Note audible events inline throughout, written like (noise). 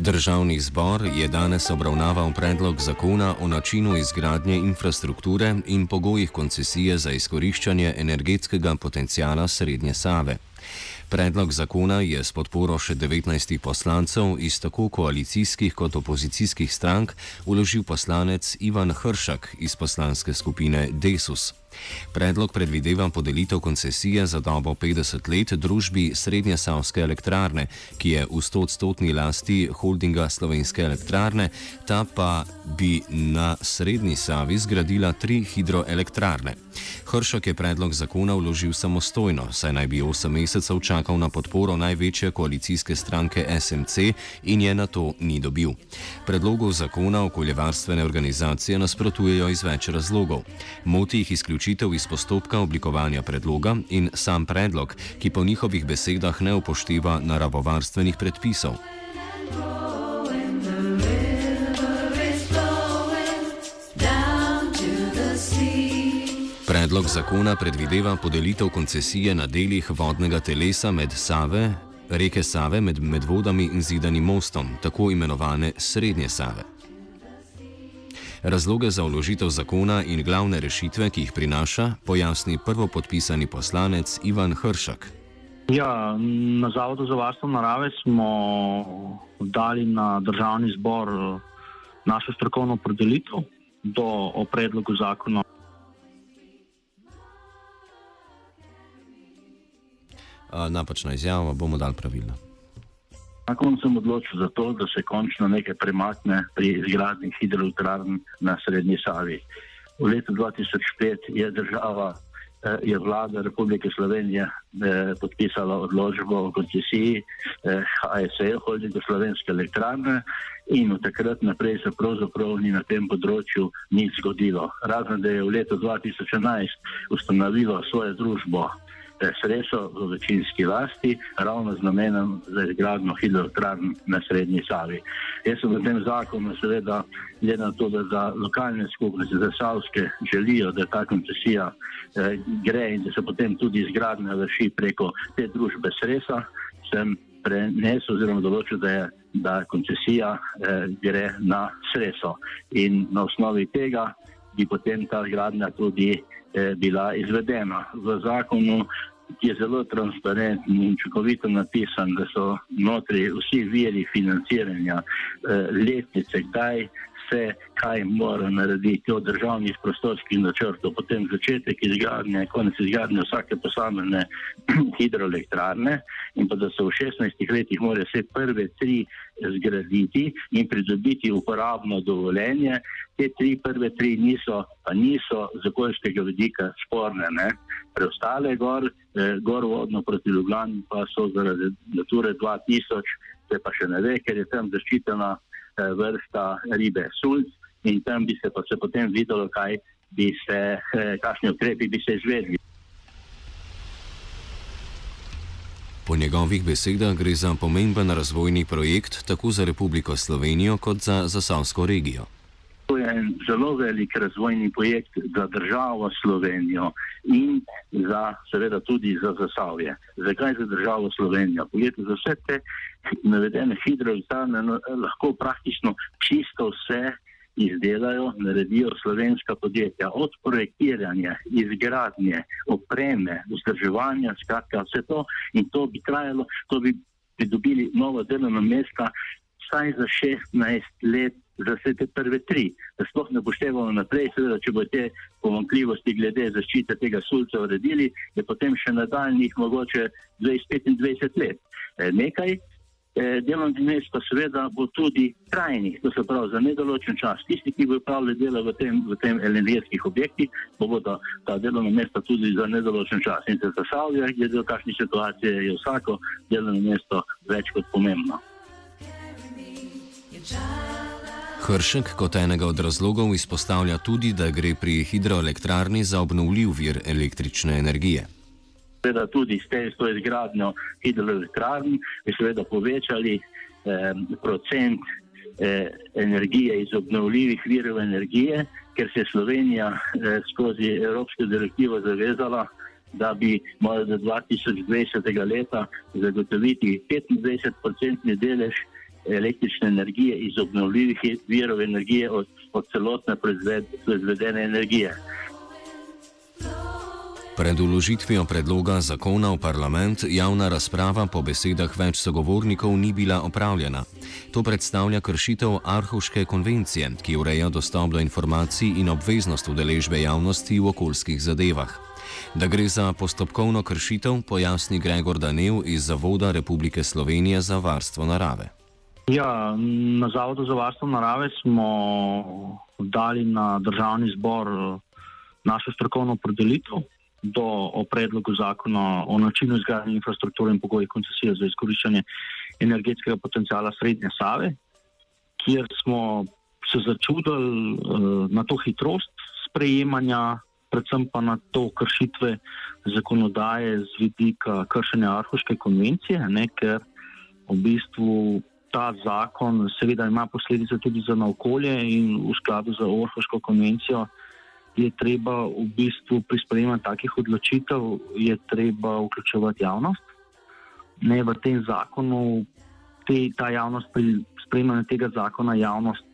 Državni zbor je danes obravnaval predlog zakona o načinu izgradnje infrastrukture in pogojih koncesije za izkoriščanje energetskega potencijala Srednje Save. Predlog zakona je s podporo še 19 poslancev iz tako koalicijskih kot opozicijskih strank uložil poslanec Ivan Hršak iz poslanske skupine Desus. Predlog predvideva podelitev koncesije za dobo 50 let družbi Srednje Savske elektrarne, ki je v 100-odstotni lasti holdinga Slovenske elektrarne, ta pa bi na Srednji Savi zgradila tri hidroelektrarne. Hršak je predlog zakona vložil samostojno, saj naj bi 8 mesecev čakal na podporo največje koalicijske stranke SMC in je na to ni dobil. Predlogov zakona okoljevarstvene organizacije nasprotujejo iz več razlogov. Moti jih izključitev iz postopka oblikovanja predloga in sam predlog, ki po njihovih besedah ne upošteva naravovarstvenih predpisov. Predlog zakona predvideva podelitev koncesije na delih vodnega telesa med Save, reke Save med Medvodami in Zidanim mostom, tako imenovane Srednje Save. Razloge za vložitev zakona in glavne rešitve, ki jih prinaša, pojasni prvopodpisani poslanec Ivan Hršak. Ja, na Zavodu za varstvo narave smo dali na državni zbor našo strokovno predelitev do predlogu zakona. Napačna izjava, bomo dali pravilno. Na koncu sem odločil za to, da se končno nekaj premakne pri izgradnji hidroelektrarn na Srednji Savi. V letu 2005 je država, eh, je vlada Republike Slovenije eh, podpisala odločbo o koncesiji HSE, holdingu Slovenske elektrarne, in od takrat naprej se pravzaprav ni na tem področju nič zgodilo. Razen da je v letu 2011 ustanovilo svojo družbo srečo v večinski lasti, ravno z namenom za izgradno hidroelektrarn na Srednji Savi. Jaz sem v tem zakonu, seveda, glede na to, da za lokalne skupnosti, za Savske, želijo, da ta koncesija eh, gre in da se potem tudi izgradnja vrši preko te družbe sreča, sem prenesel oziroma določil, da je da koncesija eh, gre na srečo. In na osnovi tega bi potem ta zgradnja tudi eh, bila izvedena. V zakonu je zelo transparenten in učinkovito napisan, da so notri vsi viri financiranja, eh, letnice, kdaj se kaj mora narediti od državnih prostorskih načrtov, potem začetek izgradnje, konec izgradnje vsake posamezne (clears throat) hidroelektrarne in pa da se v 16 letih mora vse prve tri zgraditi in pridobiti uporabno dovoljenje. Te tri prve tri niso, pa niso z okoljskega vidika sporne. Ne? Preostale gor, eh, gor vodno proti Ljubljani pa so zaradi Nature 2000, se pa še ne ve, ker je tam zaščitena vrsta ribe sulc in tam bi se pa se potem videlo, kaj bi se, eh, kakšni ukrepi bi se izvedli. Po njegovih besedah gre za pomemben razvojni projekt tako za Republiko Slovenijo kot za Zasavsko regijo. To je en zelo velik razvojni projekt za državo Slovenijo in za, seveda tudi za Zasavje. Zakaj za državo Slovenijo? Poglejte, za vse te navedene hidroelektrarne no, lahko praktično čisto vse izdelajo, naredijo slovenska podjetja, od projektiranja, izgradnje, opreme, vzdrževanja, skratka vse to in to bi trajalo, to bi pridobili nova delovna mesta vsaj za 16 let, za vse te prve tri, da sploh ne poštevamo naprej, seveda, če bo te pomankljivosti glede zaščite tega sulca uredili, je potem še nadaljnih mogoče 20-25 let. Nekaj Eh, delovnih mest pa seveda bo tudi trajnih, to se pravi za nedoločen čas. Tisti, ki bo upravljali delo v tem, v tem energetskih objektih, bo bodo ta delovna mesta tudi za nedoločen čas. In se zasavlja, glede v kakšni situaciji je vsako delovno mesto več kot pomembno. Hršek kot enega od razlogov izpostavlja tudi, da gre pri hidroelektrarni za obnovljiv vir električne energije. Seveda tudi s tem, s to izgradnjo hidroelektrarn, bi seveda povečali eh, procent eh, energije iz obnovljivih virov energije, ker se je Slovenija eh, skozi Evropsko direktivo zavezala, da bi morala do 2020. leta zagotoviti 25-procentni delež električne energije iz obnovljivih virov energije od, od celotne proizvedene energije. Pred uložitvijo predloga zakona v parlament javna razprava po besedah več sogovornikov ni bila opravljena. To predstavlja kršitev Arhuške konvencije, ki ureja dostop do informacij in obveznost udeležbe javnosti v okoljskih zadevah. Da gre za postopkovno kršitev, pojasni Gregor Danev iz Zavoda Republike Slovenije za varstvo narave. Ja, na Zavodu za varstvo narave smo dali na državni zbor našo strokovno predelitev do o predlogu zakona o načinu izgradnje infrastrukture in pogoji koncesije za izkoriščanje energetskega potencijala Srednje Save, kjer smo se začudili uh, na to hitrost sprejemanja, predvsem pa na to kršitve zakonodaje z vidika kršenja Arhuške konvencije, ne, ker v bistvu ta zakon seveda ima posledice tudi za okolje in v skladu z Arhuško konvencijo je treba v bistvu pri sprejemanju takih odločitev vključevati javnost. Ne v tem zakonu, te, ta javnost pri sprejemanju tega zakona, javnost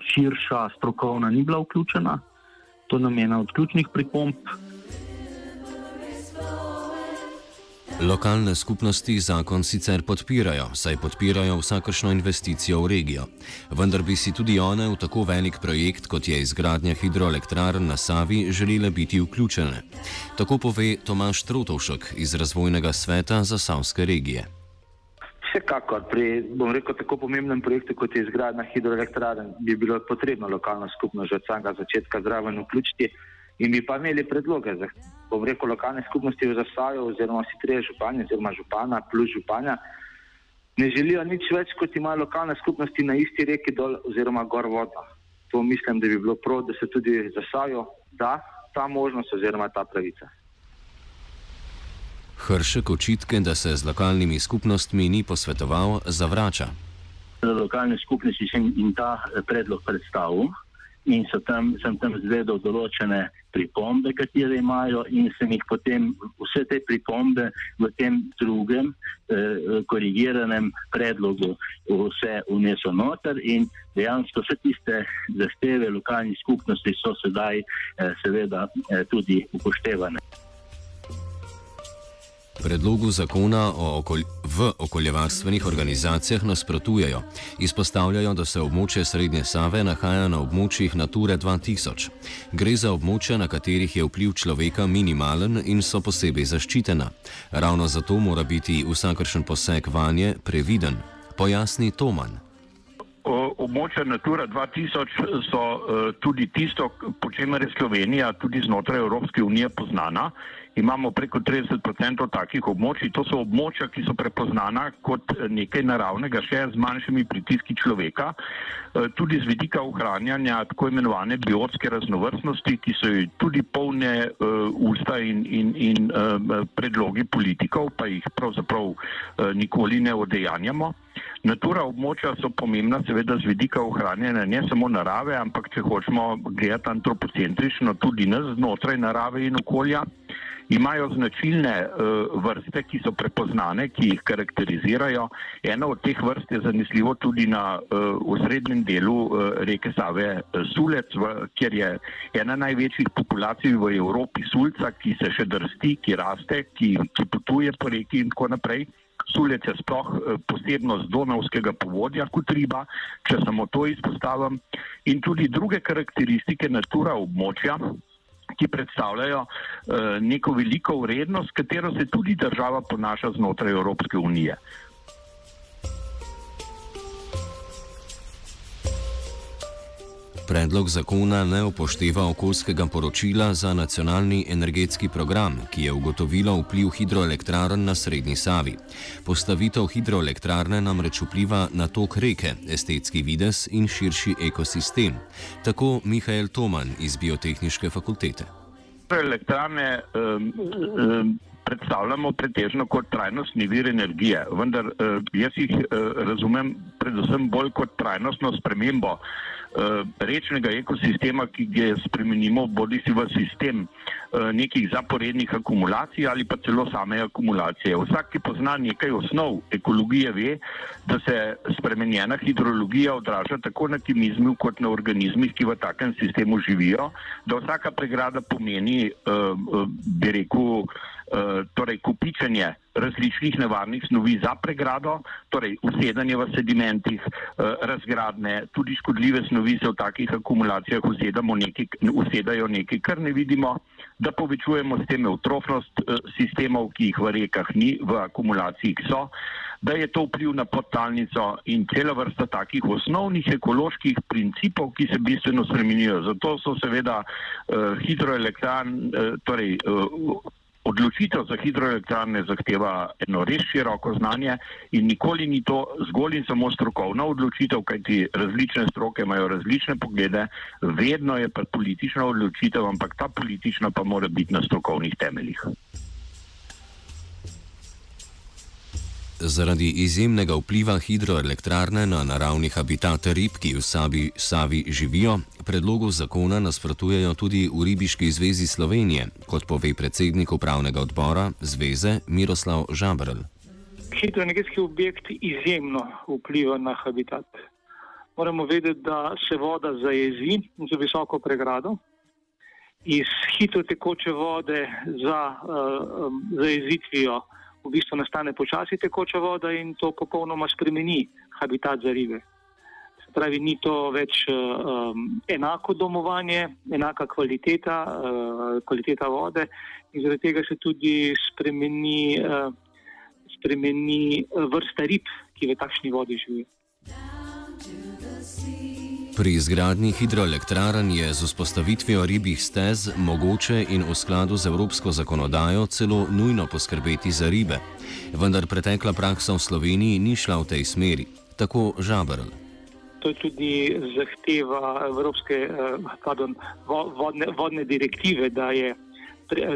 širša, strokovna, ni bila vključena. To nam je ena od ključnih pripomb. Lokalne skupnosti zakon sicer podpirajo, saj podpirajo vsakršno investicijo v regijo. Vendar bi si tudi one v tako velik projekt, kot je izgradnja hidroelektrarn na Savi, želele biti vključene. Tako pove Tomaš Trotovšek iz Razvojnega sveta za Savske regije. Vsekakor pri, rekel, tako pomembnem projektu, kot je izgradnja hidroelektrarn, bi bilo potrebno lokalno skupnost že od samega začetka zraven vključiti in bi pa imeli predloge za, bom rekel, lokalne skupnosti v Zasaju, oziroma si treje županje, oziroma župana plus županja, ne želijo nič več, kot imajo lokalne skupnosti na isti reki dol oziroma gor voda. To mislim, da bi bilo prav, da se tudi Zasaju da ta možnost oziroma ta pravica. Hršek očitke, da se z lokalnimi skupnostmi ni posvetoval, zavrača. Lokalne skupnosti sem jim ta predlog predstavil in tam, sem tam zvedel določene pripombe, katere imajo in sem jih potem vse te pripombe v tem drugem eh, korigiranem predlogu vse unesel noter in dejansko vse tiste zahteve lokalnih skupnosti so sedaj eh, seveda eh, tudi upoštevane. Predlogu zakona okol v okoljevarstvenih organizacijah nasprotujejo. Izpostavljajo, da se območje Srednje Save nahaja na območjih Nature 2000. Gre za območja, na katerih je vpliv človeka minimalen in so posebej zaščitena. Ravno zato mora biti vsakršen poseg vanje previden. Pojasni Toman. Območja Natura 2000 so uh, tudi tisto, po čemer je Slovenija tudi znotraj Evropske unije poznana imamo preko 30% takih območij. To so območja, ki so prepoznana kot nekaj naravnega, še z manjšimi pritiski človeka, eh, tudi z vidika ohranjanja tako imenovane biotske raznovrstnosti, ki so tudi polne usta in, in, in predlogi politikov, pa jih pravzaprav nikoli ne odejanjamo. Natura območja so pomembna seveda z vidika ohranjanja ne samo narave, ampak če hočemo gledati antropocentrično, tudi nas znotraj narave in okolja imajo značilne uh, vrste, ki so prepoznane, ki jih karakterizirajo. Ena od teh vrst je zanesljivo tudi na uh, srednjem delu uh, reke Save Sulec, v, kjer je ena največjih populacij v Evropi sulca, ki se še drsti, ki raste, ki, ki potuje po reki in tako naprej. Sulec je sploh posebnost donovskega povodja kot riba, če samo to izpostavim, in tudi druge karakteristike natura območja, ki predstavljajo uh, neko veliko vrednost, katero se tudi država ponaša znotraj Evropske unije. Predlog zakona ne upošteva okoljskega poročila za nacionalni energetski program, ki je ugotovilo vpliv hidroelektrarn na Srednji Savi. Postavitev hidroelektrarne namreč vpliva na tok reke, estetski vides in širši ekosistem. Tako Mihajl Toman iz Biotehnične fakultete. Elektrarne um, um, predstavljamo pretežno kot trajnostni vir energije, vendar uh, jaz jih uh, razumem predvsem bolj kot trajnostno spremembo rečnega ekosistema, ki ga spremenimo bodi si v sistem nekih zaporednih akumulacij ali pa celo same akumulacije. Vsak, ki pozna nekaj osnov ekologije, ve, da se spremenjena hidrologija odraža tako na kimizmu kot na organizmih, ki v takem sistemu živijo, da vsaka pregrada pomeni, bi rekel, Eh, torej kupičenje različnih nevarnih snovi za pregrado, torej usedanje v sedimentih, eh, razgradne, tudi škodljive snovi se v takih akumulacijah nekaj, usedajo nekaj, kar ne vidimo, da povečujemo s tem eutrofnost eh, sistemov, ki jih v rekah ni, v akumulaciji so, da je to vpliv na podtalnico in cela vrsta takih osnovnih ekoloških principov, ki se bistveno spremenijo. Zato so seveda uh, hidroelektran, uh, torej uh, Odločitev za hidroelektrarne zahteva eno res široko znanje in nikoli ni to zgolj in samo strokovna odločitev, kajti različne stroke imajo različne poglede, vedno je pa politična odločitev, ampak ta politična pa mora biti na strokovnih temeljih. Zaradi izjemnega vpliva hidroelektrarne na naravni habitat rib, ki v Savi, Savi živijo, predlogu zakona nasprotujejo tudi v Ribiški zvezi Slovenije, kot pove predsednik upravnega odbora zveze Miroslav Žabrl. Hidroenergetski objekt izjemno vpliva na habitat. Moramo vedeti, da se voda zajezi za visoko pregrado. Iz hitro tekoče vode za uh, zajezitvijo v bistvu nastane počasi tekoča voda in to popolnoma spremeni habitat za ribe. Se pravi, ni to več um, enako domovanje, enaka kvaliteta, uh, kvaliteta vode in zaradi tega se tudi spremeni, uh, spremeni vrsta rib, ki v takšni vodi živijo. Pri izgradnji hidroelektrarn je z vzpostavitvijo ribjih stez mogoče in v skladu z evropsko zakonodajo celo nujno poskrbeti za ribe. Vendar pretekla praksa v Sloveniji ni šla v tej smeri. Tako žabrl. To je tudi zahteva Evropske eh, pardon, vodne, vodne direktive, da je,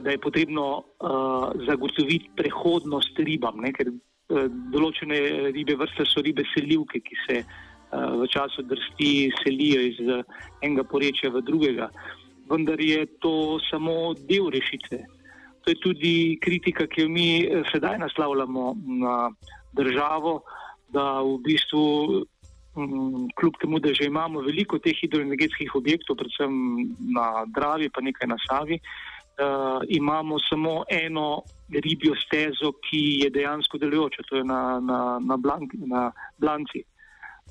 da je potrebno uh, zagotoviti prehodnost ribam, ne? ker uh, določene ribe vrste so ribe selivke, ki se v času drsti selijo iz enega porečja v drugega. Vendar je to samo del rešitve. To je tudi kritika, ki jo mi eh, sedaj naslavljamo na državo, da v bistvu, mm, kljub temu, da že imamo veliko teh hidroenergetskih objektov, predvsem na Dravi, pa nekaj na Savi, uh, imamo samo eno ribjo stezo, ki je dejansko delujoča, to je na, na, na, blank, na Blanci.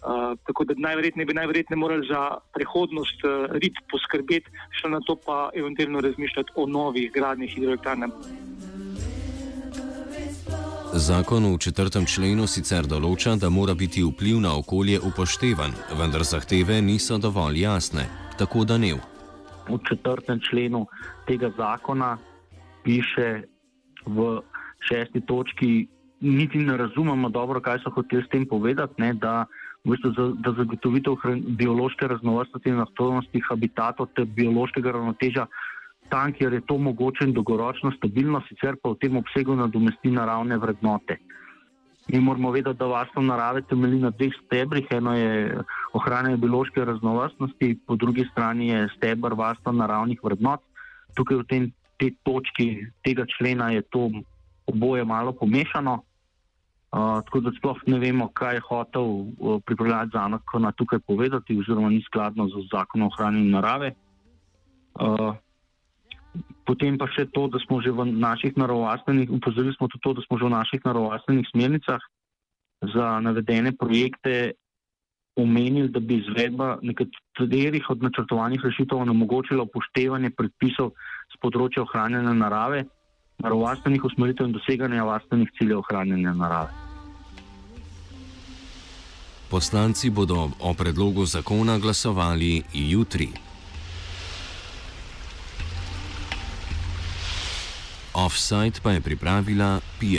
Uh, tako da najverjetneje bi najverjetneje morali za prihodnost uh, rib poskrbeti, še na to pa eventualno razmišljati o novih gradnjah hidroelektrarn. Zakon v četrtem členu sicer določa, da mora biti vpliv na okolje upoštevan, vendar zahteve niso dovolj jasne. Tako da ne. V četrtem členu tega zakona piše v šesti točki, niti ne razumemo dobro, kaj so hoteli s tem povedati. Ne, v bistvu za, za zagotovitev biološke raznovrstnosti in aktivnosti habitatov ter biološkega ravnoteža tam, kjer je to mogoče in dolgoročno stabilno, sicer pa v tem obsegu nadomesti naravne vrednote. Mi moramo vedeti, da varstvo narave temelji na dveh stebrih. Eno je ohranjanje biološke raznovrstnosti, po drugi strani je stebr varstva naravnih vrednot. Tukaj v tem, te točki tega člena je to oboje malo pomešano tako da sploh ne vemo, kaj je hotel uh, pripravljati zakona tukaj povedati, oziroma ni skladno z zakonom o ohranjanju narave. Uh, potem pa še to, da smo že v naših naravostvenih, upozorili smo tudi to, da smo že v naših naravostvenih smernicah za navedene projekte omenili, da bi izvedba nekaterih od načrtovanih rešitev onemogočila upoštevanje predpisov z področja ohranjanja narave, naravostvenih usmeritev in doseganja varstvenih ciljev ohranjanja narave. Poslanci bodo o predlogu zakona glasovali jutri. Offside pa je pripravila Pija.